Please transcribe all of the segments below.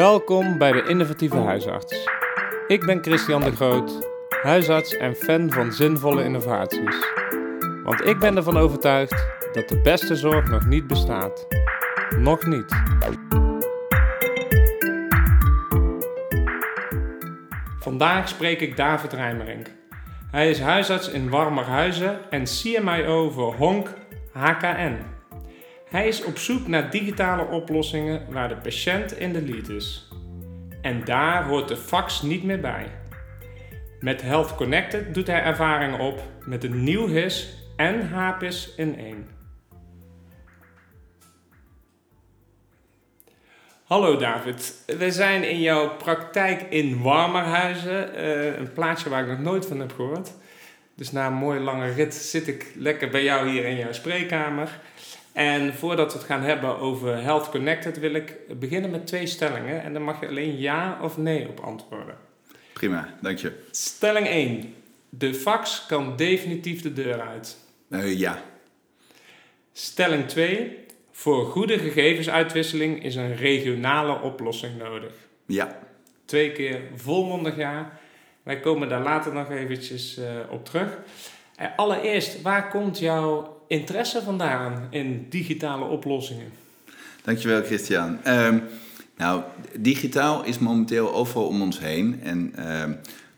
Welkom bij de Innovatieve Huisarts. Ik ben Christian de Groot, huisarts en fan van zinvolle innovaties. Want ik ben ervan overtuigd dat de beste zorg nog niet bestaat. Nog niet. Vandaag spreek ik David Rijmerink. Hij is huisarts in Warmerhuizen en CMIO voor Honk HKN. Hij is op zoek naar digitale oplossingen waar de patiënt in de lead is. En daar hoort de fax niet meer bij. Met Health Connected doet hij ervaring op met een nieuw HIS en HPIS in één. Hallo David, we zijn in jouw praktijk in Warmerhuizen, uh, een plaatsje waar ik nog nooit van heb gehoord. Dus na een mooie lange rit zit ik lekker bij jou hier in jouw spreekkamer. En voordat we het gaan hebben over Health Connected, wil ik beginnen met twee stellingen. En dan mag je alleen ja of nee op antwoorden. Prima, dank je. Stelling 1. De fax kan definitief de deur uit. Uh, ja. Stelling 2. Voor goede gegevensuitwisseling is een regionale oplossing nodig. Ja. Twee keer volmondig ja. Wij komen daar later nog eventjes uh, op terug. Uh, allereerst, waar komt jouw interesse vandaan in digitale oplossingen? Dankjewel, Christian. Um, nou, digitaal is momenteel overal om ons heen. En uh,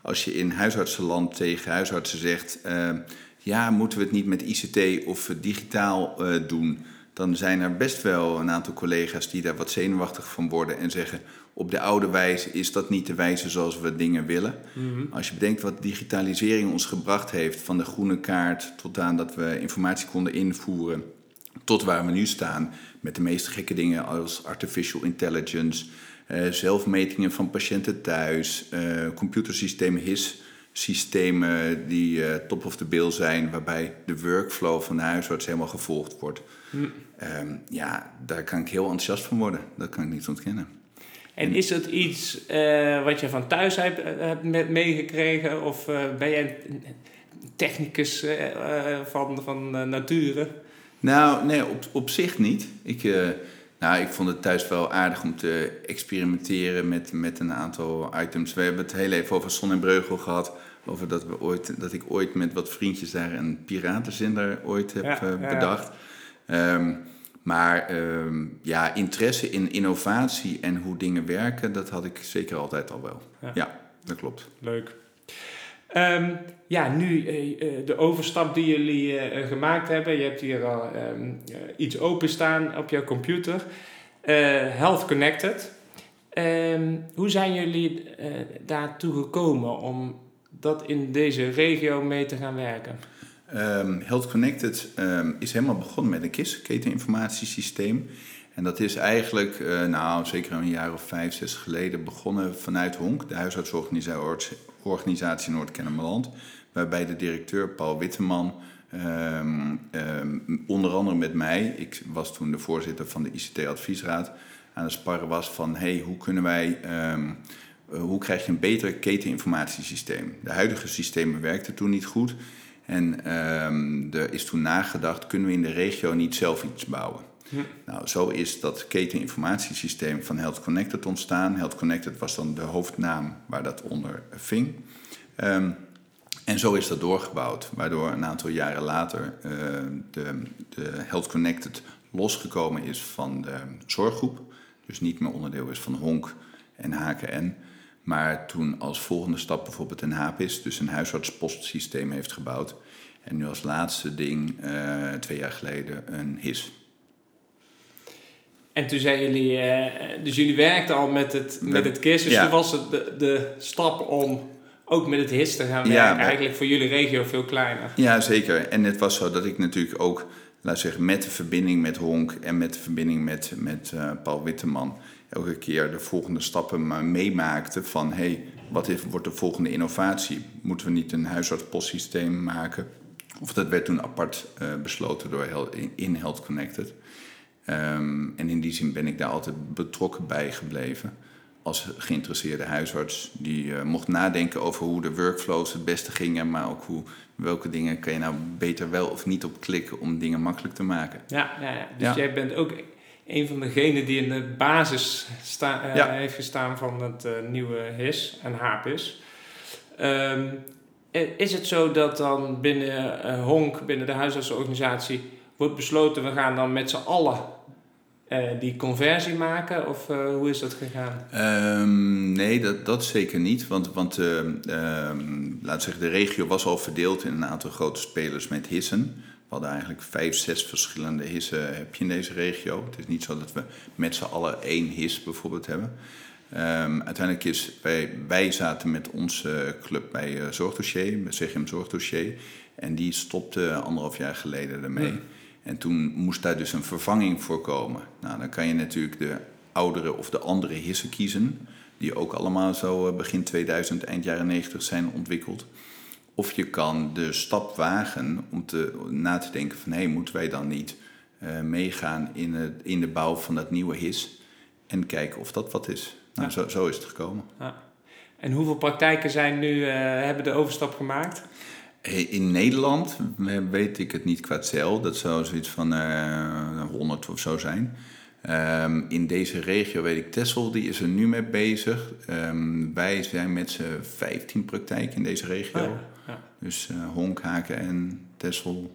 als je in huisartsenland tegen huisartsen zegt: uh, ja, moeten we het niet met ICT of digitaal uh, doen? Dan zijn er best wel een aantal collega's die daar wat zenuwachtig van worden en zeggen: op de oude wijze is dat niet de wijze zoals we dingen willen. Mm Als je bedenkt wat digitalisering ons gebracht heeft, van de groene kaart tot aan dat we informatie konden invoeren, tot waar we nu staan, met de meest gekke dingen als artificial intelligence, uh, zelfmetingen van patiënten thuis, uh, computersystemen, HIS-systemen die uh, top of the bill zijn, waarbij de workflow van de huisarts helemaal gevolgd wordt. Mm. Um, ja, daar kan ik heel enthousiast van worden. Dat kan ik niet ontkennen. En is het iets uh, wat je van thuis hebt, hebt meegekregen? Of uh, ben jij een technicus uh, van, van nature? Nou, nee, op, op zich niet. Ik, nou, ik vond het thuis wel aardig om te experimenteren met, met een aantal items. We hebben het heel even over Son en Breugel gehad. Over dat, we ooit, dat ik ooit met wat vriendjes daar een piratenzender ooit heb ja, bedacht. Ja. Um, maar uh, ja, interesse in innovatie en hoe dingen werken, dat had ik zeker altijd al wel. Ja, ja dat klopt. Leuk. Um, ja, nu uh, de overstap die jullie uh, gemaakt hebben. Je hebt hier al um, iets openstaan op jouw computer. Health Connected. Hoe zijn jullie daartoe gekomen om dat in deze regio mee te gaan werken? Um, Health Connected um, is helemaal begonnen met een KISS, keteninformatiesysteem. En dat is eigenlijk, uh, nou zeker een jaar of vijf, zes geleden begonnen vanuit HONK, de huisartsorganisatie Noord-Kennemerland. Waarbij de directeur Paul Witteman, um, onder andere met mij, ik was toen de voorzitter van de ICT-adviesraad, aan het sparren was van hey, hoe kunnen wij uh, hoe krijg je een beter keteninformatiesysteem? De huidige systemen werkten toen niet goed. En um, er is toen nagedacht, kunnen we in de regio niet zelf iets bouwen? Hm. Nou, zo is dat keteninformatiesysteem van Health Connected ontstaan. Health Connected was dan de hoofdnaam waar dat onder ving. Um, en zo is dat doorgebouwd, waardoor een aantal jaren later uh, de, de Health Connected losgekomen is van de zorggroep. Dus niet meer onderdeel is van HONK en HKN. Maar toen als volgende stap bijvoorbeeld een HAPIS, dus een huisartspostsysteem, heeft gebouwd. En nu als laatste ding, uh, twee jaar geleden, een HIS. En toen zijn jullie, uh, dus jullie werkten al met het, met het KIS, dus ja. toen was het de, de stap om ook met het HIS te gaan werken, ja, eigenlijk voor jullie regio veel kleiner. Ja, zeker. En het was zo dat ik natuurlijk ook, laat zeggen, met de verbinding met Honk en met de verbinding met, met uh, Paul Witteman elke keer de volgende stappen maar meemaakte van hey, wat is, wordt de volgende innovatie? Moeten we niet een huisartspostsysteem maken? Of dat werd toen apart uh, besloten door in Health Connected. Um, en in die zin ben ik daar altijd betrokken bij gebleven. Als geïnteresseerde huisarts die uh, mocht nadenken over hoe de workflows het beste gingen, maar ook hoe, welke dingen kan je nou beter wel of niet op klikken om dingen makkelijk te maken. Ja, ja, ja. dus ja. jij bent ook een van degenen die in de basis sta, eh, Ja. heeft gestaan van het eh, nieuwe HIS en HAPIS. Ehm, is het zo dat dan binnen eh, HONK, binnen de huisartsenorganisatie, wordt besloten we gaan dan met z'n allen eh, die conversie maken? Of eh, hoe is dat gegaan? Ehm, nee, dat, dat zeker niet. Want, want eh, ehm, laten we zeggen, de regio was al verdeeld in een aantal grote spelers met hissen. We hadden eigenlijk vijf, zes verschillende hissen heb je in deze regio. Het is niet zo dat we met z'n allen één his bijvoorbeeld hebben. Ehm, uiteindelijk is, wij, wij zaten met onze club bij eh, Zorgdossier, bij CGM Zorgdossier. En die stopte anderhalf jaar geleden ermee. En toen moest daar dus een vervanging voor komen. Nou, dan kan je natuurlijk de oudere of de andere hissen kiezen. Die ook allemaal zo eh, begin 2000, eind jaren 90 zijn ontwikkeld. Of je kan de stap wagen om te, na te denken van... hé, hey, moeten wij dan niet eh, meegaan in, het, in de bouw van dat nieuwe his... en kijken of dat wat is. Nou, Ja. zo, zo is het gekomen. En hoeveel praktijken zijn nu, eh, hebben de overstap gemaakt? In Nederland eh, weet ik het niet qua tel. Dat zou zoiets van eh 100 of zo zijn. Ehm, in deze regio weet ik, Tessel die is er nu mee bezig. Ehm, wij zijn met z'n 15 praktijken in deze regio. Oh ja, ja. Dus eh, Honk, Haken en Tessel,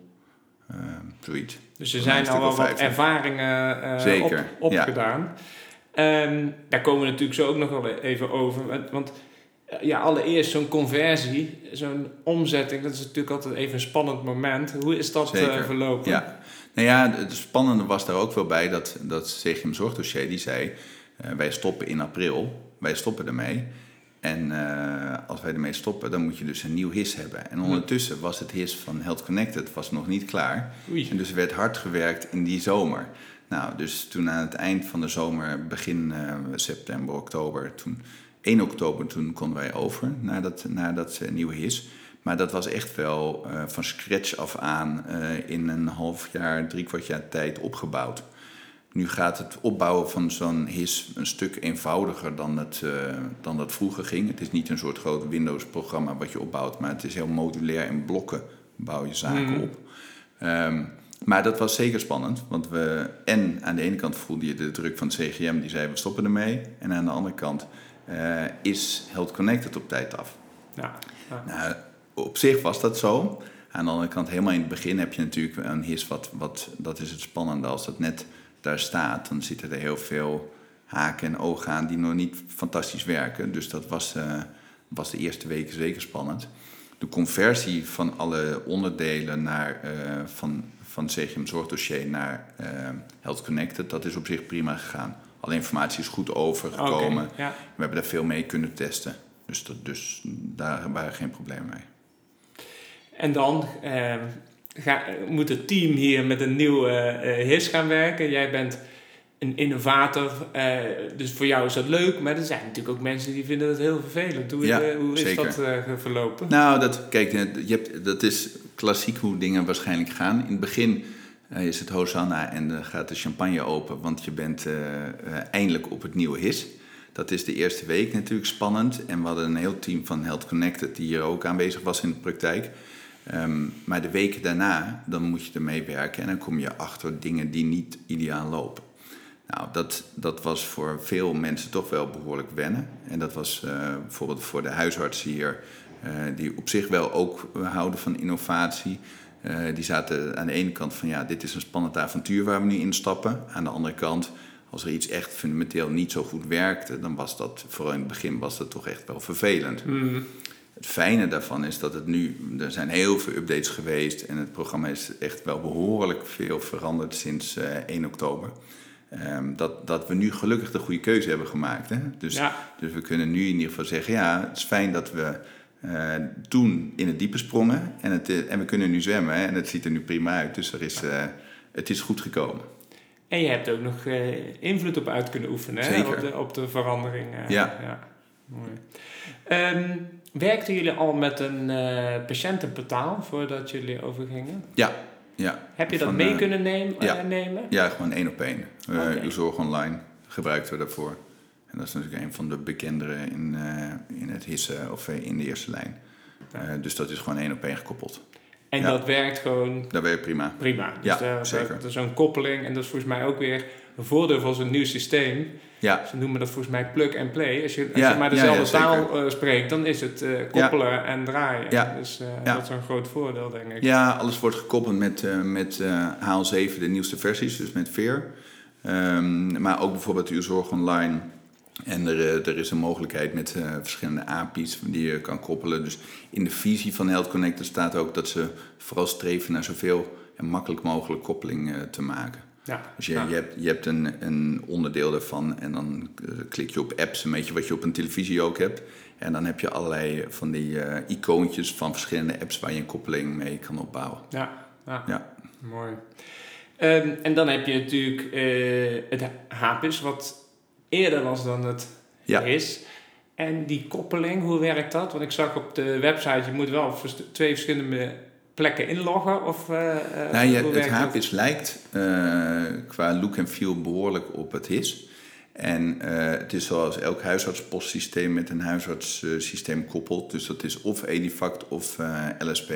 ehm, zoiets. Dus er zijn al wel wat wel 15. ervaringen eh, Zeker, op, ja. opgedaan. Daar komen we natuurlijk zo ook nog wel even over. Want- eh, ja, allereerst zo'n conversie, zo'n omzetting, dat is natuurlijk altijd even een spannend moment. Hoe is dat eh, verlopen? Nou ja, het spannende was daar ook wel bij dat, dat CGM Zorgdossier die zei... eh, wij stoppen in april, wij stoppen ermee. En eh, als wij ermee stoppen, dan moet je dus een nieuw HIS hebben. En ondertussen was het HIS van Health Connected was nog niet klaar. Oei. En dus werd hard gewerkt in die zomer. Nou, dus toen aan het eind van de zomer, begin eh, september, oktober... Toen, 1 oktober toen konden wij over naar dat, naar dat nieuwe HIS... Maar dat was echt wel eh, van scratch af aan eh, in een half jaar, drie kwart jaar tijd opgebouwd. Nu gaat het opbouwen van zo'n HIS een stuk eenvoudiger dan het, eh, dan dat vroeger ging. Het is niet een soort groot Windows-programma wat je opbouwt, maar het is heel modulair in blokken bouw je zaken Mhm. op. Ehm, maar dat was zeker spannend, want we... En aan de ene kant voelde je de druk van het CGM, die zei we stoppen ermee. En aan de andere kant is Health Connected op tijd af. Ja. ja. Nou, op zich was dat zo. Aan de andere kant, helemaal in het begin heb je natuurlijk een his wat, wat dat is het spannende. Als dat net daar staat, dan zitten er heel veel haken en ogen aan die nog niet fantastisch werken. Dus dat was, eh, was de eerste weken zeker spannend. De conversie van alle onderdelen naar, eh, van, van CGM Zorgdossier naar eh, Health Connected, dat is op zich prima gegaan. Alle informatie is goed overgekomen. Ja. We hebben daar veel mee kunnen testen. Dus, dat, dus daar waren geen problemen mee. En dan ehm, ga, moet het team hier met een nieuwe eh HIS gaan werken. Jij bent een innovator, eh, dus voor jou is dat leuk. Maar er zijn natuurlijk ook mensen die vinden dat heel vervelend. Hoe, Ja, eh, hoe is zeker. dat eh, verlopen? Nou, dat, kijk, eh, je hebt, dat is klassiek hoe dingen waarschijnlijk gaan. In het begin eh, is het Hosanna en dan gaat de champagne open, want je bent eh, eh, eindelijk op het nieuwe HIS. Dat is de eerste week natuurlijk spannend. En we hadden een heel team van Health Connected die hier ook aanwezig was in de praktijk. Ehm, maar de weken daarna, dan moet je ermee werken en dan kom je achter dingen die niet ideaal lopen. Nou, dat, dat was voor veel mensen toch wel behoorlijk wennen. En dat was eh, bijvoorbeeld voor de huisartsen hier, eh, die op zich wel ook eh, houden van innovatie. Die zaten aan de ene kant van ja, dit is een spannend avontuur waar we nu instappen. Aan de andere kant, als er iets echt fundamenteel niet zo goed werkte, dan was dat, vooral in het begin, was dat toch echt wel vervelend. Mhm. Het fijne daarvan is dat het nu, er zijn heel veel updates geweest en het programma is echt wel behoorlijk veel veranderd sinds eh, 1 oktober. Ehm, dat, dat we nu gelukkig de goede keuze hebben gemaakt. Hè? Dus, Ja. dus we kunnen nu in ieder geval zeggen, ja, het is fijn dat we eh, toen in het diepe sprongen en, het, eh, en we kunnen nu zwemmen hè? en het ziet er nu prima uit. Dus er is, eh, het is goed gekomen. En je hebt ook nog eh, invloed op uit kunnen oefenen hè? Zeker. Op, de, op de verandering. eh, Ja. Mooi. Ehm, werkten jullie al met een eh, patiëntenportaal voordat jullie overgingen? Ja, ja. Heb je dat Van, mee eh, kunnen nemen? ja. eh, nemen? Ja, gewoon één op één. Uw zorg online gebruikten we daarvoor. En dat is natuurlijk een van de bekendere in, in het hissen of in de eerste lijn. Ja. Dus dat is gewoon één op één gekoppeld. En Ja. dat werkt gewoon Dat werkt prima. prima. Dus Ja, daar- zeker. Dat is zo'n koppeling en dat is volgens mij ook weer een voordeel van zo'n nieuw systeem. Ja. Ze noemen dat volgens mij plug and play. Als je, als Ja, je maar dezelfde ja, taal eh, spreekt, dan is het eh, koppelen en draaien. Dus eh, dat is een groot voordeel, denk ik. Ja, alles wordt gekoppeld met, met eh, HL7, de nieuwste versies, dus met Veer. Ehm, maar ook bijvoorbeeld uw zorg online. En er, er is een mogelijkheid met verschillende API's die je kan koppelen. Dus in de visie van Health Connected staat ook dat ze vooral streven naar zoveel en makkelijk mogelijk koppeling te maken. Ja. Dus je, Ja. je hebt, je hebt een, een onderdeel daarvan en dan eh, klik je op apps, een beetje wat je op een televisie ook hebt. En dan heb je allerlei van die eh, icoontjes van verschillende apps waar je een koppeling mee kan opbouwen. Ja, ja. Ja. mooi. Ehm, en dan heb je natuurlijk eh, het HAPIS, wat eerder was dan het Ja. is. En die koppeling, hoe werkt dat? Want ik zag op de website, je moet wel twee verschillende plekken inloggen. Of, eh, Nou, je, het? HAPIS lijkt eh, qua look en feel behoorlijk op het HIS. En het is zoals elk huisartspostsysteem met een huisartssysteem koppelt. Dus dat is of Edifact of LSP.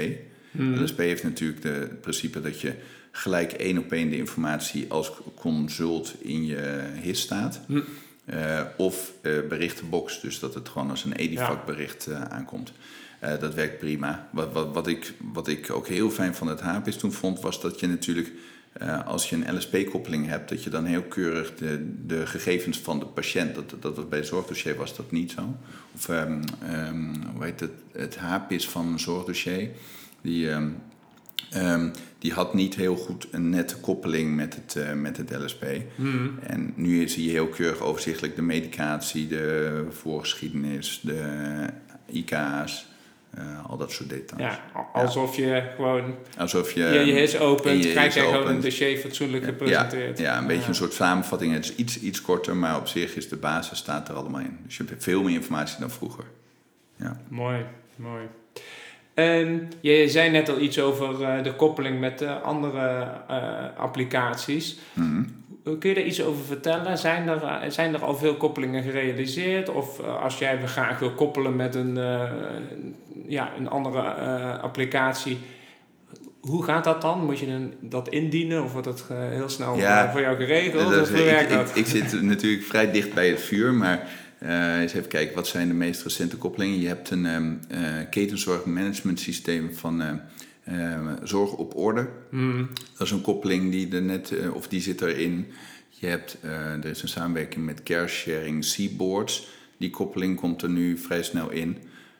Hmm. LSP heeft natuurlijk de, het principe dat je gelijk één op één de informatie als consult in je HIS staat. Hm. Eh, of berichtenbox, dus dat het gewoon als een Edifact bericht aankomt. Eh, dat werkt prima. Wat, wat, wat, ik, wat ik ook heel fijn van het HAPIS toen vond, was dat je natuurlijk, eh, als je een LSP-koppeling hebt, dat je dan heel keurig de, de gegevens van de patiënt, dat, dat was bij het zorgdossier was dat niet zo. Of ehm, ehm, hoe heet het, het HAPIS van een zorgdossier, die, ehm, die had niet heel goed een nette koppeling met het, eh, met het LSP. Hmm. En nu zie je heel keurig overzichtelijk de medicatie, de voorgeschiedenis, de IK's, eh, al dat soort details. Ja, alsof je gewoon Alsof je... je, je his opent, je krijg je gewoon een dossier fatsoenlijk gepresenteerd. Ja, ja, een beetje een soort samenvatting. Het is iets, iets korter, maar op zich is de basis staat er allemaal in. Dus je hebt veel meer informatie dan vroeger. Ja. Mooi, mooi. En je zei net al iets over eh, de koppeling met eh, andere eh, applicaties. Mhm. Kun je daar iets over vertellen? Zijn er, zijn er al veel koppelingen gerealiseerd? Of als jij graag wil koppelen met een, ja, een andere applicatie, hoe gaat dat dan? Moet je een, dat indienen of wordt dat heel snel Ja, voor jou geregeld? Dat of is- hoe ik, werkt ik, dat? ik zit natuurlijk vrij dicht bij het vuur, maar eh, eens even kijken, wat zijn de meest recente koppelingen? Je hebt een ehm eh, ketenzorgmanagement systeem van eh, eh, Zorg op Orde. Hmm, Dat is een koppeling die er net, eh, of die zit erin. Je hebt, er is een samenwerking met Care Sharing Seaboards. Die koppeling komt er nu vrij snel in.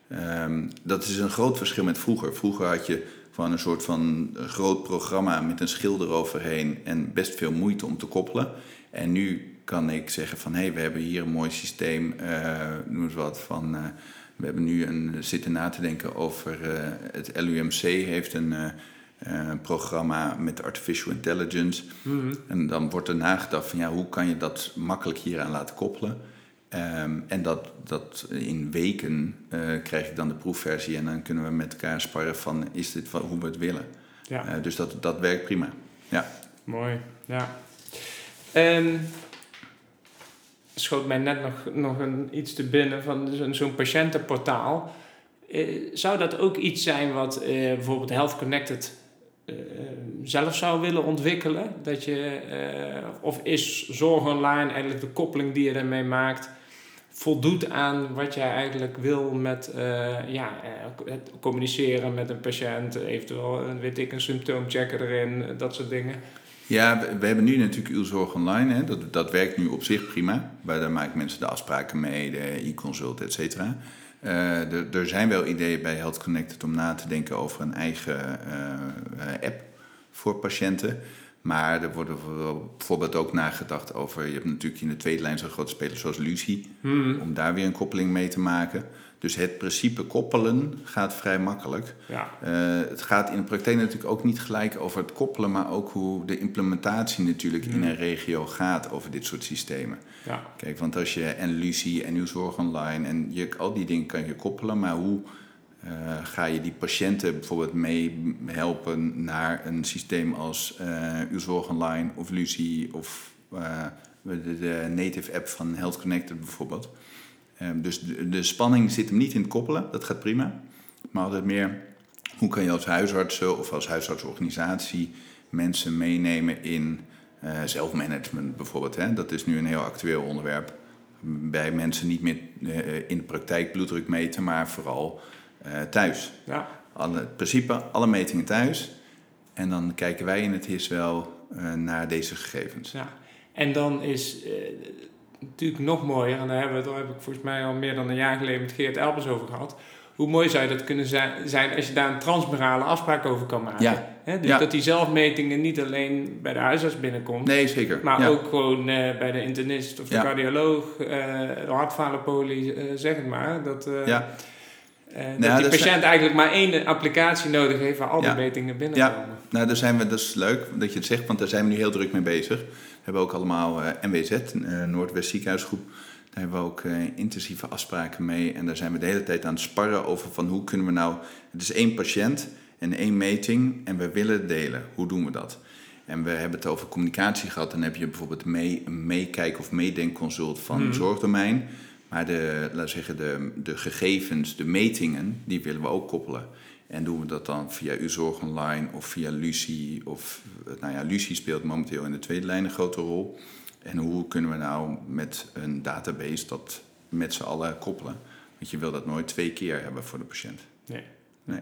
Ehm, dat is een groot verschil met vroeger. Vroeger had je gewoon een soort van groot programma met een schil eroverheen en best veel moeite om te koppelen. En nu kan ik zeggen van hé, hey, we hebben hier een mooi systeem, eh noem eens wat van. eh, we hebben nu een, zitten na te denken over eh, het LUMC heeft een programma met artificial intelligence. hmm, En dan wordt er nagedacht van ja, hoe kan je dat makkelijk hieraan laten koppelen. Ehm, en dat, dat in weken krijg ik dan de proefversie en dan kunnen we met elkaar sparren van is dit wat, hoe we het willen. ja. Dus dat, dat werkt prima. Ja. Mooi, ja. En schoot mij net nog, nog een, iets te binnen van zo'n zo'n patiëntenportaal. Eh, zou dat ook iets zijn wat eh, bijvoorbeeld Health Connected eh, zelf zou willen ontwikkelen? Dat je, of is Zorg Online eigenlijk de koppeling die je ermee maakt voldoet aan wat jij eigenlijk wil met ja, communiceren met een patiënt, eventueel weet ik, een symptoomchecker erin, dat soort dingen. Ja, we, we hebben nu natuurlijk uw zorg online. Hè. Dat, dat werkt nu op zich prima. Maar daar maken mensen de afspraken mee, de e-consult, et cetera. Eh, er, er zijn wel ideeën bij Health Connected om na te denken over een eigen eh, app voor patiënten. Maar er wordt bijvoorbeeld ook nagedacht over... je hebt natuurlijk in de tweede lijn zo'n grote spelers zoals Lucie... Hmm, om daar weer een koppeling mee te maken. Dus het principe koppelen gaat vrij makkelijk. ja, Eh, het gaat in de praktijk natuurlijk ook niet gelijk over het koppelen, maar ook hoe de implementatie natuurlijk in Hmm. een regio gaat over dit soort systemen. ja, Kijk, want als je en Lucie en uw zorg online en je, al die dingen kan je koppelen, maar hoe eh, ga je die patiënten bijvoorbeeld mee helpen naar een systeem als eh, uw zorg online of Lucie of de, de native app van Health Connected bijvoorbeeld. Ehm, dus de, de spanning zit hem niet in het koppelen, dat gaat prima. Maar altijd meer, hoe kan je als huisartsen of als huisartsorganisatie mensen meenemen in Uh, zelfmanagement bijvoorbeeld, hè? dat is nu een heel actueel onderwerp. Bij mensen niet meer in de praktijk bloeddruk meten, maar vooral thuis. Ja. Alle, principe, alle metingen thuis. En dan kijken wij in het HIS wel naar deze gegevens. Ja. En dan is natuurlijk nog mooier, en daar, hebben we, daar heb ik volgens mij al meer dan een jaar geleden met Geert Elbers over gehad. Hoe mooi zou dat kunnen zijn als je daar een transmurale afspraak over kan maken? Ja. dus dat die zelfmetingen niet alleen bij de huisarts binnenkomt. Nee, zeker. Maar ook gewoon uh, bij de internist of de cardioloog, uh, de hartfalepolie, uh, zeg het maar. Dat, ja. dat nou, die patiënt eigenlijk maar één applicatie nodig heeft waar al die metingen binnenkomen. Ja, nou, daar zijn we, dat is leuk dat je het zegt, want daar zijn we nu heel druk mee bezig hebben ook allemaal uh, NWZ, uh, Noordwest Ziekenhuisgroep. Daar hebben we ook uh, intensieve afspraken mee. En daar zijn we de hele tijd aan het sparren over van hoe kunnen we nou... Het is één patiënt en één meting en we willen delen. Hoe doen we dat? En we hebben het over communicatie gehad. Dan heb je bijvoorbeeld mee, een meekijk- of meedenkconsult van mm. zorgdomein. Maar de, laten zeggen, de, de gegevens, de metingen, die willen we ook koppelen. En doen we dat dan via Uzorg Online of via Lucie? Of, nou ja, Lucie speelt momenteel in de tweede lijn een grote rol. En hoe kunnen we nou met een database dat met z'n allen koppelen? Want je wil dat nooit twee keer hebben voor de patiënt. Nee. nee.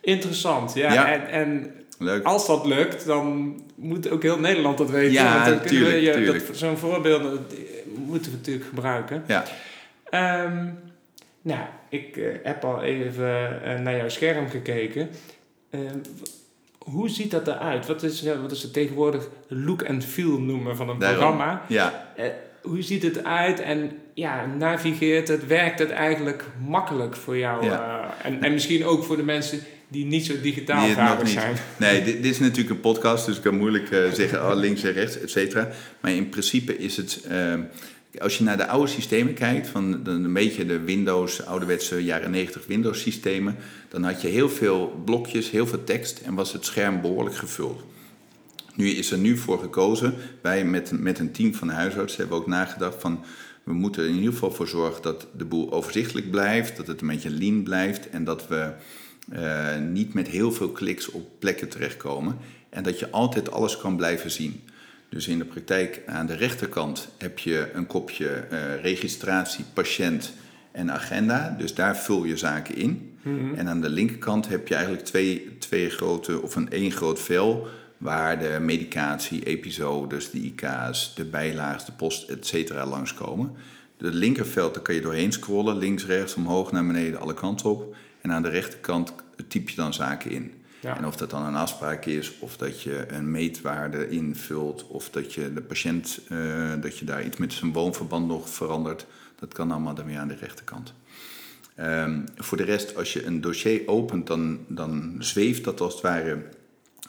Interessant, ja. En, en Leuk. als dat lukt, dan moet ook heel Nederland dat weten. Ja, natuurlijk. Zo'n voorbeeld moeten we natuurlijk gebruiken. Ja. Um, nou, ik uh, heb al even uh, naar jouw scherm gekeken. Uh, hoe ziet dat eruit? Wat is, wat is het tegenwoordig look and feel noemen van een programma? Ja. hoe ziet het uit en ja, navigeert het, werkt het eigenlijk makkelijk voor jou? Ja. en, en misschien ook voor de mensen die niet zo digitaal vaardig zijn. Nee, dit, dit, is natuurlijk een podcast, dus ik kan moeilijk zeggen oh, links en rechts, et cetera. Maar in principe is het ehm, als je naar de oude systemen kijkt, van een beetje de Windows, ouderwetse jaren 90 Windows systemen, dan had je heel veel blokjes, heel veel tekst en was het scherm behoorlijk gevuld. Nu is er nu voor gekozen, wij met, met een team van huisartsen hebben ook nagedacht van we moeten er in ieder geval voor zorgen dat de boel overzichtelijk blijft, dat het een beetje lean blijft en dat we uh, niet met heel veel kliks op plekken terechtkomen en dat je altijd alles kan blijven zien. Dus in de praktijk aan de rechterkant heb je een kopje uh, registratie, patiënt en agenda. Dus daar vul je zaken in. Mhm. En aan de linkerkant heb je eigenlijk twee, twee grote, of een één groot vel, waar de medicatie, episodes, de IK's, de bijlagen, de post, et cetera langskomen. De linkerveld, daar kan je doorheen scrollen, links, rechts, omhoog, naar beneden, alle kanten op. En aan de rechterkant typ je dan zaken in. En of dat dan een afspraak is, of dat je een meetwaarde invult, of dat je de patiënt, uh, dat je daar iets met zijn woonverband nog verandert, dat kan allemaal dan weer aan de rechterkant. Um, voor de rest, als je een dossier opent, dan, dan zweeft dat als het ware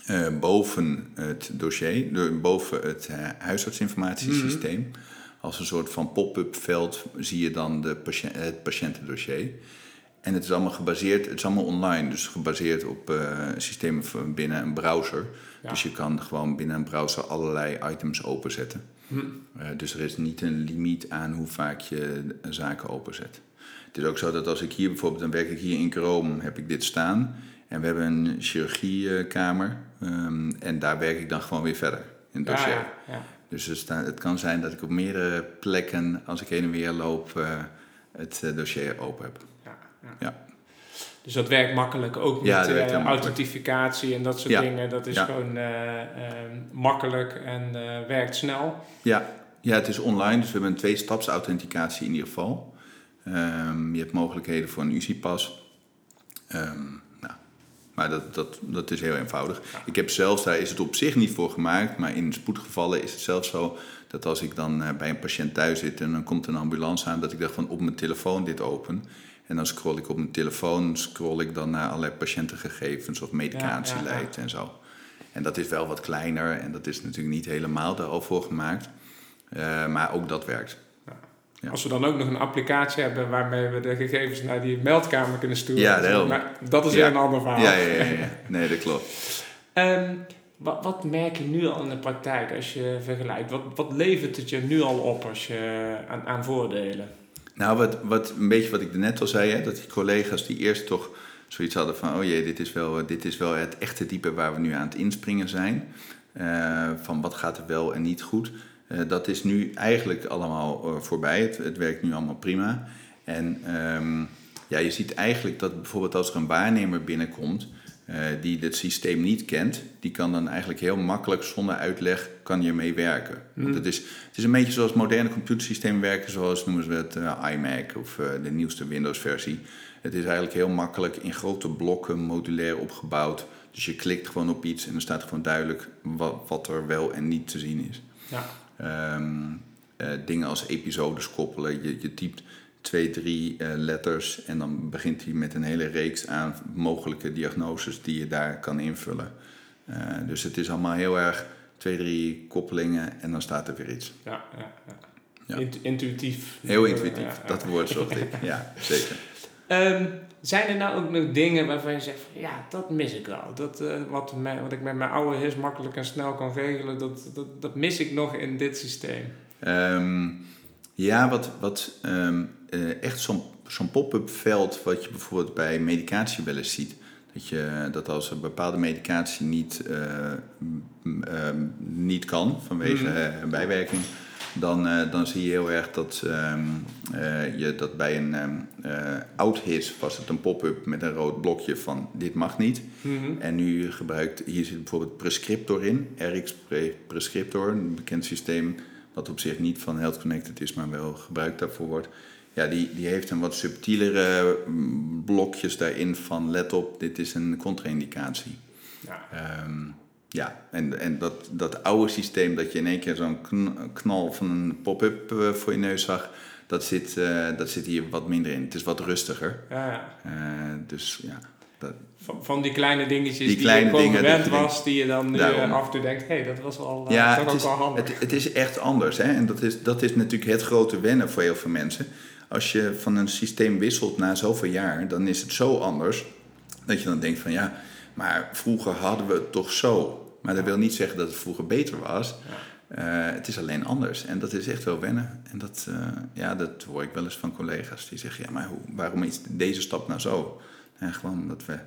uh, boven het dossier, boven het uh, huisartsinformatiesysteem. Mm Als een soort van pop-up veld zie je dan de patiënt, het patiëntendossier. En het is allemaal gebaseerd, het is allemaal online, dus gebaseerd op uh, systemen van binnen een browser. Dus je kan gewoon binnen een browser allerlei items openzetten. Hm. Uh, dus er is niet een limiet aan hoe vaak je zaken openzet. Het is ook zo dat als ik hier bijvoorbeeld, dan werk ik hier in Chrome, heb ik dit staan. En we hebben een chirurgiekamer um, en daar werk ik dan gewoon weer verder in het dossier. Ja, ja, dus het, het, kan zijn dat ik op meerdere plekken, als ik heen en weer loop, uh, het dossier open heb ja. Dus dat werkt makkelijk ook met uh, authentificatie en dat soort dingen. Dat is gewoon uh, makkelijk en werkt snel. Ja. ja, het is online, dus we hebben een twee-staps authenticatie in ieder geval. Um, je hebt mogelijkheden voor een UCI-pas. Um, nou, maar dat, dat, dat is heel eenvoudig. Ik heb zelfs, daar is het op zich niet voor gemaakt, maar in spoedgevallen is het zelfs zo dat als ik dan bij een patiënt thuis zit en dan komt een ambulance aan, dat ik dacht van op mijn telefoon dit open. En dan scroll ik op mijn telefoon, scroll ik dan naar allerlei patiëntengegevens of medicatieleid en zo. En dat is wel wat kleiner en dat is natuurlijk niet helemaal daar al voor gemaakt. Uh, maar ook dat werkt. Als we dan ook nog een applicatie hebben waarmee we de gegevens naar die meldkamer kunnen sturen. Ja, dat, maar dat is weer een ander verhaal. Ja, ja, ja, nee, dat klopt. um, wat, wat, merk je nu al in de praktijk als je vergelijkt? Wat, wat levert het je nu al op als je aan, aan voordelen? Nou, wat, wat, een beetje wat ik net al zei, hè, dat die collega's die eerst toch zoiets hadden van, oh jee, dit is, wel, dit is wel het echte diepe waar we nu aan het inspringen zijn. eh, van wat gaat er wel en niet goed. Eh, dat is nu eigenlijk allemaal eh, voorbij. Het, het werkt nu allemaal prima. En ehm, ja, je ziet eigenlijk dat bijvoorbeeld als er een waarnemer binnenkomt die het systeem niet kent, die kan dan eigenlijk heel makkelijk zonder uitleg kan je mee werken. Mm. Want het is, het is een beetje zoals moderne computersystemen werken, zoals noemen ze het uh, iMac of uh, de nieuwste Windows-versie. Het is eigenlijk heel makkelijk in grote blokken modulair opgebouwd. Dus je klikt gewoon op iets en dan staat gewoon duidelijk wat, wat er wel en niet te zien is. Ja. Um, dingen als episodes koppelen. Je, je typt twee, drie uh, letters en dan begint hij met een hele reeks aan mogelijke diagnoses die je daar kan invullen. Uh, dus het is allemaal heel erg twee, drie koppelingen en dan staat er weer iets. Ja, ja, ja. ja. intuïtief. Heel intuïtief, dat woord zocht ik. Ja, zeker. Um, zijn er nou ook nog dingen waarvan je zegt, van, ja, dat mis ik wel. Dat, uh, wat, mij, wat ik met mijn oude his makkelijk en snel kan regelen, dat, dat, dat mis ik nog in dit systeem. Um, ja, wat, wat um, uh, echt zo'n zo'n pop-up veld wat je bijvoorbeeld bij medicatie wel eens ziet. Dat, je, dat als een bepaalde medicatie niet, uh, uh, niet kan vanwege mm. een bijwerking, dan, dan zie je heel erg dat, um, je dat bij een um, oud his was het een pop-up met een rood blokje van dit mag niet. Mm -hmm. En nu gebruikt, hier zit bijvoorbeeld Prescriptor in, RX Prescriptor, een bekend systeem wat op zich niet van Health Connected is, maar wel gebruikt daarvoor wordt. Ja, die, die heeft een wat subtielere blokjes daarin van let op, dit is een contra-indicatie. Ja. Um, ja, en, en dat, dat oude systeem dat je in één keer zo'n knal van een pop-up uh, voor je neus zag, dat zit, uh, dat zit hier wat minder in. Het is wat rustiger. Ja, ja. Uh, dus ja. Dat, van, van die kleine dingetjes die, je gewend was, die je dan nu af en toe denkt, hé, hey, dat was al, ja, dat het is, wel handig. Het, het, is echt anders. Hè? En dat is, dat is natuurlijk het grote wennen voor heel veel mensen. Als je van een systeem wisselt na zoveel jaar, dan is het zo anders dat je dan denkt van ja, maar vroeger hadden we het toch zo. Maar dat wil niet zeggen dat het vroeger beter was. Uh, het is alleen anders. En dat is echt wel wennen. En dat, uh, ja, dat hoor ik wel eens van collega's die zeggen: ja, maar hoe, waarom is deze stap nou zo? Ja, gewoon omdat, we,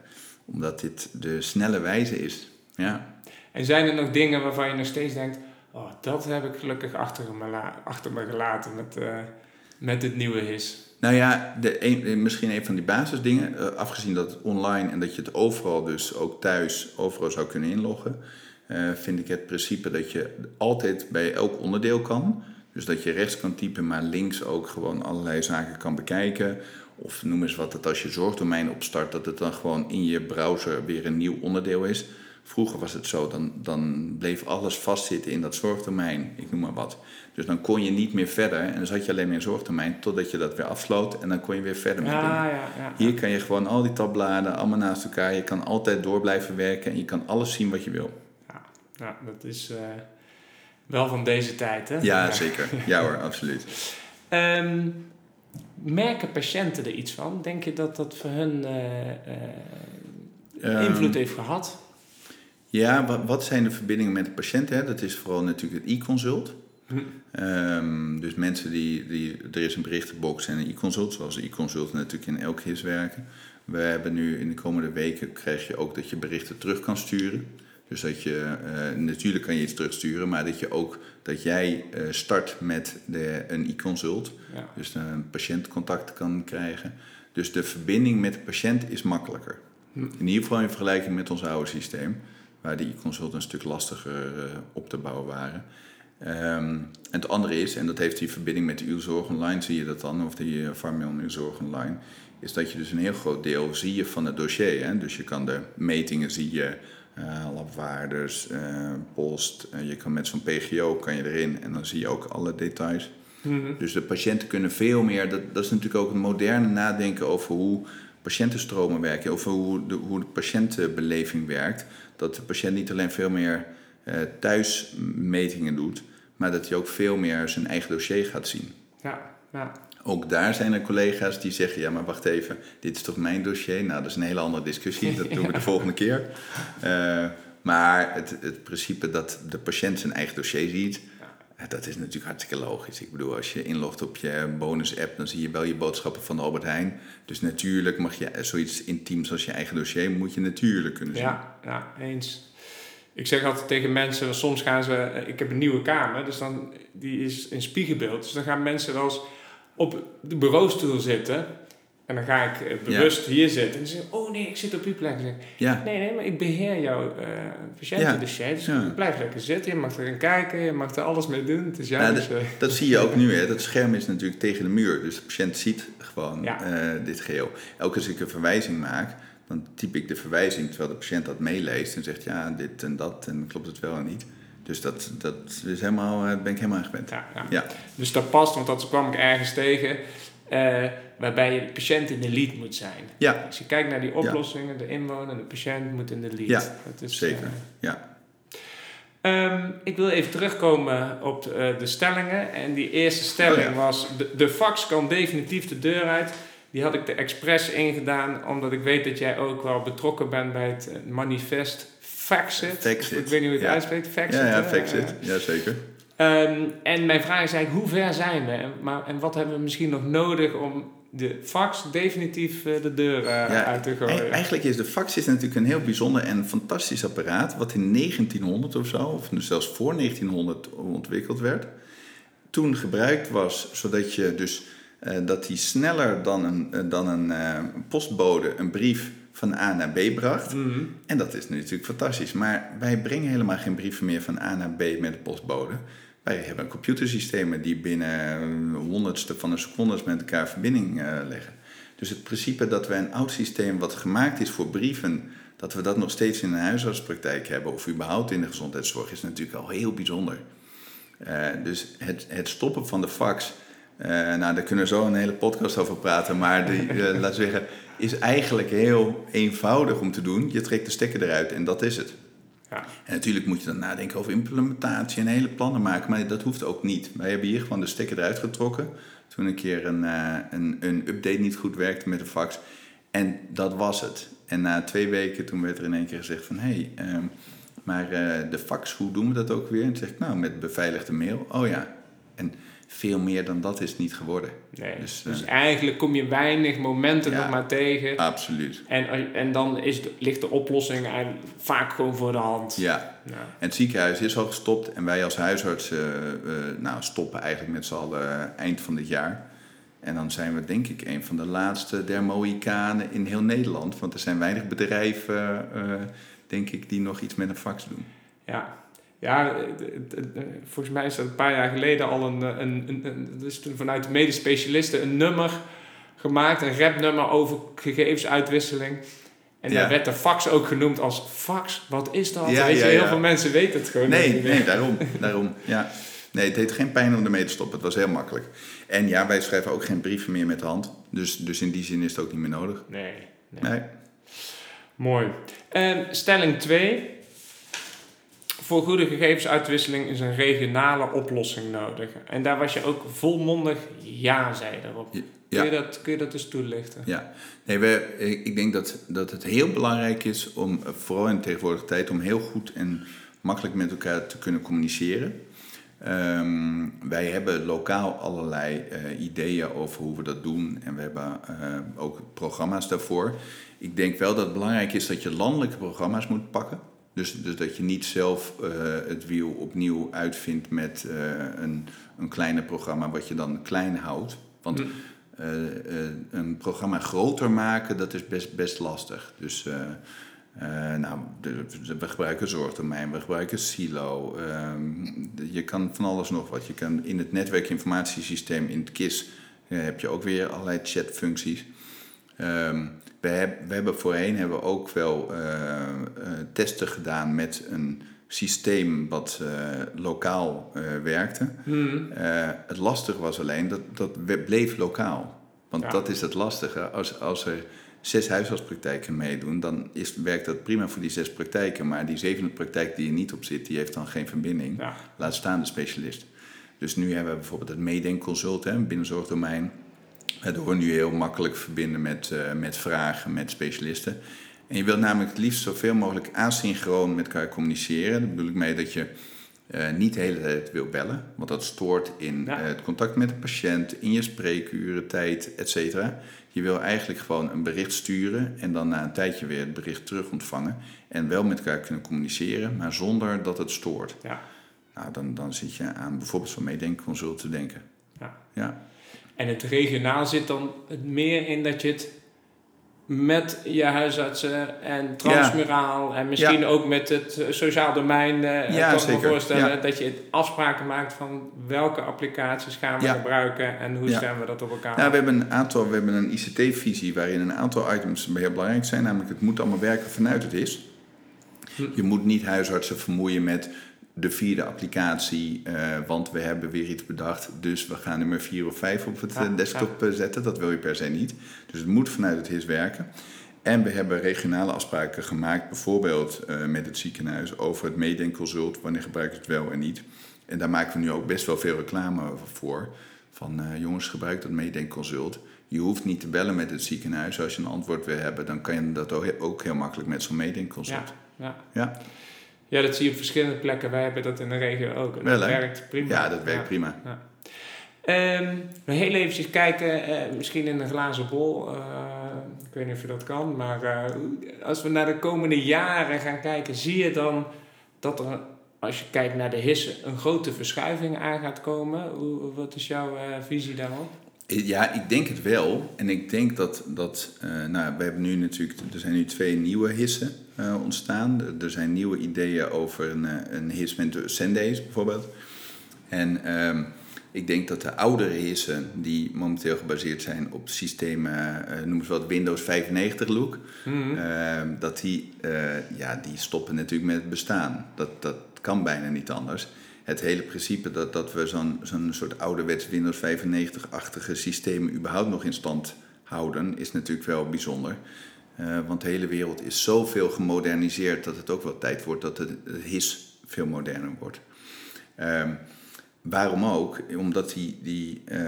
omdat dit de snelle wijze is. Ja. En zijn er nog dingen waarvan je nog steeds denkt: oh, dat heb ik gelukkig achter me, achter me gelaten met, uh, met dit nieuwe HIS? Nou ja, de een, misschien een van die basisdingen, uh, afgezien dat het online en dat je het overal, dus ook thuis, overal zou kunnen inloggen, uh, vind ik het principe dat je altijd bij elk onderdeel kan. Dus dat je rechts kan typen, maar links ook gewoon allerlei zaken kan bekijken. Of noem eens wat, dat als je zorgdomein opstart, dat het dan gewoon in je browser weer een nieuw onderdeel is. Vroeger was het zo, dan, dan bleef alles vastzitten in dat zorgdomein, ik noem maar wat. Dus dan kon je niet meer verder en dan zat je alleen maar in zorgdomein totdat je dat weer afsloot en dan kon je weer verder met ja. Ja, ja, Hier kan je gewoon al die tabbladen allemaal naast elkaar, je kan altijd door blijven werken en je kan alles zien wat je wil. Ja, ja dat is uh, wel van deze tijd, hè? Ja, zeker. Ja hoor, absoluut. Um, merken patiënten er iets van? Denk je dat dat voor hun uh, uh, invloed um, heeft gehad? Ja, wat, wat, zijn de verbindingen met de patiënt? Hè? Dat is vooral natuurlijk het e-consult. Hm. Um, dus mensen die, die, er is een berichtenbox en een e-consult, zoals e-consult natuurlijk in elk HIS werken. We hebben nu in de komende weken krijg je ook dat je berichten terug kan sturen. Dus dat je, uh, natuurlijk kan je iets terugsturen, maar dat je ook dat jij uh, start met de, een e-consult. Ja. Dus een patiëntcontact kan krijgen. Dus de verbinding met de patiënt is makkelijker. Hm. In ieder geval in vergelijking met ons oude systeem, waar de e-consult een stuk lastiger uh, op te bouwen waren. Um, en het andere is, en dat heeft die verbinding met uw zorg online, zie je dat dan, of die Farmion uw zorg online, is dat je dus een heel groot deel zie je van het dossier. Hè? Dus je kan de metingen zie je, uh, uh, post. Uh, je kan met zo'n PGO kan je erin en dan zie je ook alle details. Mm-hmm. Dus de patiënten kunnen veel meer, dat, dat is natuurlijk ook een moderne nadenken over hoe patiëntenstromen werken, over hoe de, hoe de patiëntenbeleving werkt. Dat de patiënt niet alleen veel meer thuismetingen doet, maar dat hij ook veel meer zijn eigen dossier gaat zien. Ja, ja. Ook daar zijn er collega's die zeggen: ja, maar wacht even, dit is toch mijn dossier? Nou, dat is een hele andere discussie, dat doen we de volgende keer. Uh, maar het, het principe dat de patiënt zijn eigen dossier ziet. Dat is natuurlijk hartstikke logisch. Ik bedoel, als je inlogt op je bonus-app, dan zie je wel je boodschappen van Albert Heijn. Dus natuurlijk mag je zoiets intiems als je eigen dossier, moet je natuurlijk kunnen zien. Ja, ja eens. ik zeg altijd tegen mensen, soms gaan ze, eh, ik heb een nieuwe kamer, dus dan, die is in spiegelbeeld. Dus dan gaan mensen wel eens op de bureaustoel zitten. En dan ga ik eh, bewust hier zitten. En ze zeggen, oh nee, ik zit op uw plek. Zeg Ja, nee, nee, maar ik beheer jouw uh, patiëntendossier. Dus Ja. blijf lekker zitten. Je mag erin kijken, je mag er alles mee doen. Het is jouw Nou, dossier. dat zie je ook nu. Hè. Dat scherm is natuurlijk tegen de muur. Dus de patiënt ziet gewoon eh, dit geheel. Elke keer als ik een verwijzing maak, dan typ ik de verwijzing terwijl de patiënt dat meeleest en zegt ja, dit en dat en klopt het wel en niet. Dus dat, dat is helemaal, eh, ben ik helemaal aan gewend. Ja, ja. Ja. Dus dat past, want dat kwam ik ergens tegen. Eh, waarbij je de patiënt in de lead moet zijn. Ja, Als je kijkt naar die oplossingen, de inwoner, de patiënt moet in de lead. Ja, dat is, zeker. eh, Ja. Ehm, ik wil even terugkomen op de, eh, de stellingen. En die eerste stelling Oh ja. was: de, de fax kan definitief de deur uit. Die had ik er expres ingedaan, omdat ik weet dat jij ook wel betrokken bent bij het manifest Faxit. Faxit, Ik weet niet hoe je het ja. uitspreekt. Faxit. Ja, ja, fix Ehm, en mijn vraag is eigenlijk: hoe ver zijn we? En, maar, en wat hebben we misschien nog nodig om de fax definitief eh, de deur eh, Ja, uit te E- gooien? Eigenlijk is de fax is natuurlijk een heel bijzonder en fantastisch apparaat, wat in 1900 of zo, of zelfs voor 1900 ontwikkeld werd. Toen gebruikt was, zodat je dus eh, dat die sneller dan een, dan een postbode een brief van A naar B bracht. Mhm. En dat is natuurlijk fantastisch. Maar wij brengen helemaal geen brieven meer van A naar B met de postbode. Wij hebben computersystemen die binnen een honderdste van een seconde met elkaar verbinding eh, leggen. Dus het principe dat wij een oud systeem wat gemaakt is voor brieven, dat we dat nog steeds in een huisartspraktijk hebben of überhaupt in de gezondheidszorg, is natuurlijk al heel bijzonder. Eh, dus het, het stoppen van de fax, eh, nou daar kunnen we zo een hele podcast over praten, maar die, eh, laten we zeggen, is eigenlijk heel eenvoudig om te doen. Je trekt de stekker eruit en dat is het. En natuurlijk moet je dan nadenken over implementatie en hele plannen maken, maar dat hoeft ook niet. Wij hebben hier gewoon de stekker eruit getrokken. Toen een keer een, eh, een, een update niet goed werkte met de fax. En dat was het. En na twee weken toen werd er in één keer gezegd van... hé, hey, ehm, maar eh, de fax, hoe doen we dat ook weer? En toen zeg ik, nou, met beveiligde mail. Oh ja. En veel meer dan dat is het niet geworden. Nee. Dus, Dus, eh, eigenlijk kom je weinig momenten Ja. nog maar tegen. Absoluut. En, en dan is ligt de oplossing vaak gewoon voor de hand. Ja. Ja. En het ziekenhuis is al gestopt en wij als huisarts eh, eh, nou, stoppen eigenlijk met z'n allen eh, eind van dit jaar. En dan zijn we denk ik een van de laatste der Mohikanen in heel Nederland. Want er zijn weinig bedrijven, eh, denk ik, die nog iets met een fax doen. Ja, ja het- het- het- volgens mij is dat een paar jaar geleden al een, een, een, een dus toen vanuit de medisch specialisten een nummer gemaakt, een rapnummer over gegevensuitwisseling. En Ja. daar werd de fax ook genoemd als fax. Wat is dat? Ja, Weet ja, je, heel veel mensen weten het gewoon Nee, niet meer. nee daarom, daarom. Ja. Nee, het deed geen pijn om ermee te stoppen. Het was heel makkelijk. En ja, wij schrijven ook geen brieven meer met de hand. Dus, dus in die zin is het ook niet meer nodig. Nee, nee. Nee. Mooi. En stelling 2. Voor goede gegevensuitwisseling is een regionale oplossing nodig. En daar was je ook volmondig ja, zei daarop. Ja. Kun, je dat, kun je dat eens toelichten? Ja, nee, we, ik denk dat, dat het heel belangrijk is om, vooral in de tegenwoordige tijd, om heel goed en makkelijk met elkaar te kunnen communiceren. Ehm, wij hebben lokaal allerlei eh, ideeën over hoe we dat doen en we hebben eh, ook programma's daarvoor. Ik denk wel dat het belangrijk is dat je landelijke programma's moet pakken. Dus, dus dat je niet zelf eh, het wiel opnieuw uitvindt met eh, een, een kleiner programma wat je dan klein houdt. Want Hm. eh, een programma groter maken, dat is best, best lastig. Dus nou, de- de- we gebruiken zorgdomein, we gebruiken Silo. ehm, de- je kan van alles nog wat. Je kan in het netwerkinformatiesysteem, in het KIS, heb je ook weer allerlei chatfuncties. Ehm, we, heb- we hebben voorheen hebben we ook wel eh, eh, testen gedaan met een systeem wat eh, lokaal werkte. Hmm. Het lastige was alleen dat dat bleef lokaal. Want Ja. dat is het lastige. Als, als er zes huisartspraktijken meedoen, dan is, werkt dat prima voor die zes praktijken. Maar die zevende praktijk die er niet op zit, die heeft dan geen verbinding. Ja. Laat staan de specialist. Dus nu hebben we bijvoorbeeld het Meedenkconsult binnen zorgdomein. We nu heel makkelijk verbinden met, eh, met vragen, met specialisten. En je wilt namelijk het liefst zoveel mogelijk asynchroon met elkaar communiceren. Daar bedoel ik mee dat je eh, niet de hele tijd wil bellen, want dat stoort in Ja. eh, het contact met de patiënt, in je spreekuren, tijd, et cetera. Je wil eigenlijk gewoon een bericht sturen en dan na een tijdje weer het bericht terug ontvangen. En wel met elkaar kunnen communiceren, maar zonder dat het stoort. Ja. Nou, dan, dan zit je aan bijvoorbeeld zo'n meedenkconsult te denken. Ja. Ja, En het regionaal zit dan het meer in dat je het met je huisartsen en transmuraal en misschien ook met het eh, sociaal domein eh Ja, kan ik me voorstellen Ja. dat je afspraken maakt van welke applicaties gaan we Ja. gebruiken en hoe Ja. stemmen we dat op elkaar af. we hebben een aantal, we hebben een ICT-visie waarin een aantal items heel belangrijk zijn. Namelijk, het moet allemaal werken vanuit het is. Hm. Je moet niet huisartsen vermoeien met de vierde applicatie, eh, want we hebben weer iets bedacht. Dus we gaan nummer vier of vijf op het Ja, eh, desktop eh, zetten. Dat wil je per se niet. Dus het moet vanuit het HIS werken. En we hebben regionale afspraken gemaakt, bijvoorbeeld met het ziekenhuis, over het meedenkconsult. Wanneer gebruik je het wel en niet. En daar maken we nu ook best wel veel reclame voor. Van jongens, gebruik dat meedenkconsult. Je hoeft niet te bellen met het ziekenhuis. Als je een antwoord wil hebben, dan kan je dat ook- ook heel makkelijk met zo'n meedenkconsult. Ja, ja. Ja. Ja, dat zie je op verschillende plekken. Wij hebben dat in de regio ook. En dat werkt prima. Ja, dat werkt Ja. prima. Ehm, we heel eventjes kijken, eh, misschien in een glazen bol. eh, ik weet niet of je dat kan, maar eh, als we naar de komende jaren gaan kijken, zie je dan dat er, als je kijkt naar de hissen, een grote verschuiving aan gaat komen? Hoe, wat is jouw visie daarop? Ja, ik denk het wel. En ik denk dat, dat eh, nou, we hebben nu natuurlijk, er zijn nu twee nieuwe hissen eh, ontstaan. Er- zijn nieuwe ideeën over een, eh, een his met de Sendays bijvoorbeeld. En ehm, ik denk dat de oudere hissen, die momenteel gebaseerd zijn op systemen, eh noemen ze wat Windows 95 look, Mhm. Ehm, dat die, ja, die stoppen natuurlijk met het bestaan. Dat, dat kan bijna niet anders. Het hele principe dat, dat we zo'n zo'n soort ouderwets Windows 95-achtige systemen überhaupt nog in stand houden, is natuurlijk wel bijzonder. Eh, want de hele wereld is zoveel gemoderniseerd dat het ook wel tijd wordt dat het, het HIS veel moderner wordt. Ehm, waarom ook? Omdat die, die, eh,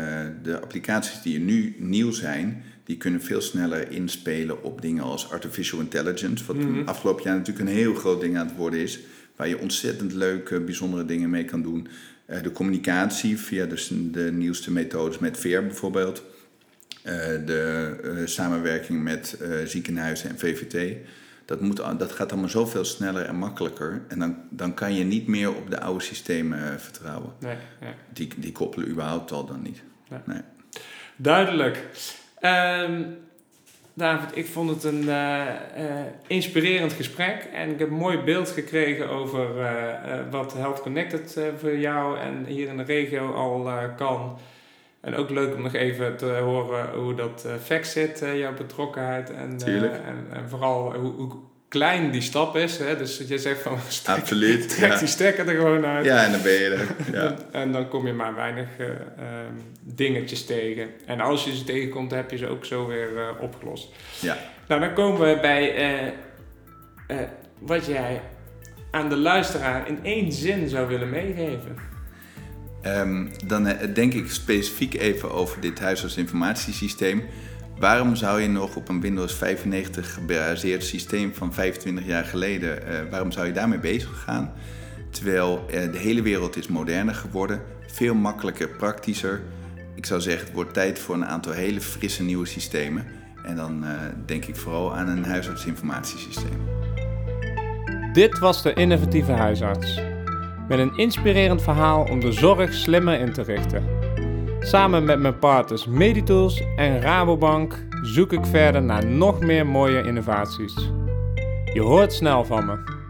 de applicaties die er nu nieuw zijn, die kunnen veel sneller inspelen op dingen als artificial intelligence. Wat Mhm. afgelopen jaar natuurlijk een heel groot ding aan het worden is. Waar je ontzettend leuke, bijzondere dingen mee kan doen. Eh, de communicatie via dus de nieuwste methodes met VR bijvoorbeeld. Eh, de eh, samenwerking met ziekenhuizen en VVT. Dat, moet, dat gaat allemaal zoveel sneller en makkelijker. En dan, dan kan je niet meer op de oude systemen vertrouwen. Nee, nee. Die, die koppelen überhaupt al dan niet. Nee. Nee. Duidelijk. Ehm, David, ik vond het een eh, eh, inspirerend gesprek en ik heb een mooi beeld gekregen over eh, wat Health Connected voor jou en hier in de regio al kan. En ook leuk om nog even te horen hoe dat fact zit, jouw betrokkenheid. En, en, en vooral hoe, hoe klein die stap is. Hè? Dus dat je zegt van strek, Absoluut. trek Ja. die stekker er gewoon uit. ja, en dan ben je er. Ja. En, dan kom je maar weinig eh, ehm, dingetjes tegen. En als je ze tegenkomt, heb je ze ook zo weer eh, opgelost. Ja. Nou, dan komen we bij eh, wat jij aan de luisteraar in één zin zou willen meegeven. Ehm, dan denk ik specifiek even over dit huisartsinformatiesysteem. Waarom zou je nog op een Windows 95 gebaseerd systeem van 25 jaar geleden, eh, waarom zou je daarmee bezig gaan? Terwijl eh, de hele wereld is moderner geworden, veel makkelijker, praktischer. Ik zou zeggen, het wordt tijd voor een aantal hele frisse nieuwe systemen. En dan eh, denk ik vooral aan een huisartsinformatiesysteem. Dit was de innovatieve huisarts. Met een inspirerend verhaal om de zorg slimmer in te richten. Samen met mijn partners Meditools en Rabobank zoek ik verder naar nog meer mooie innovaties. Je hoort snel van me.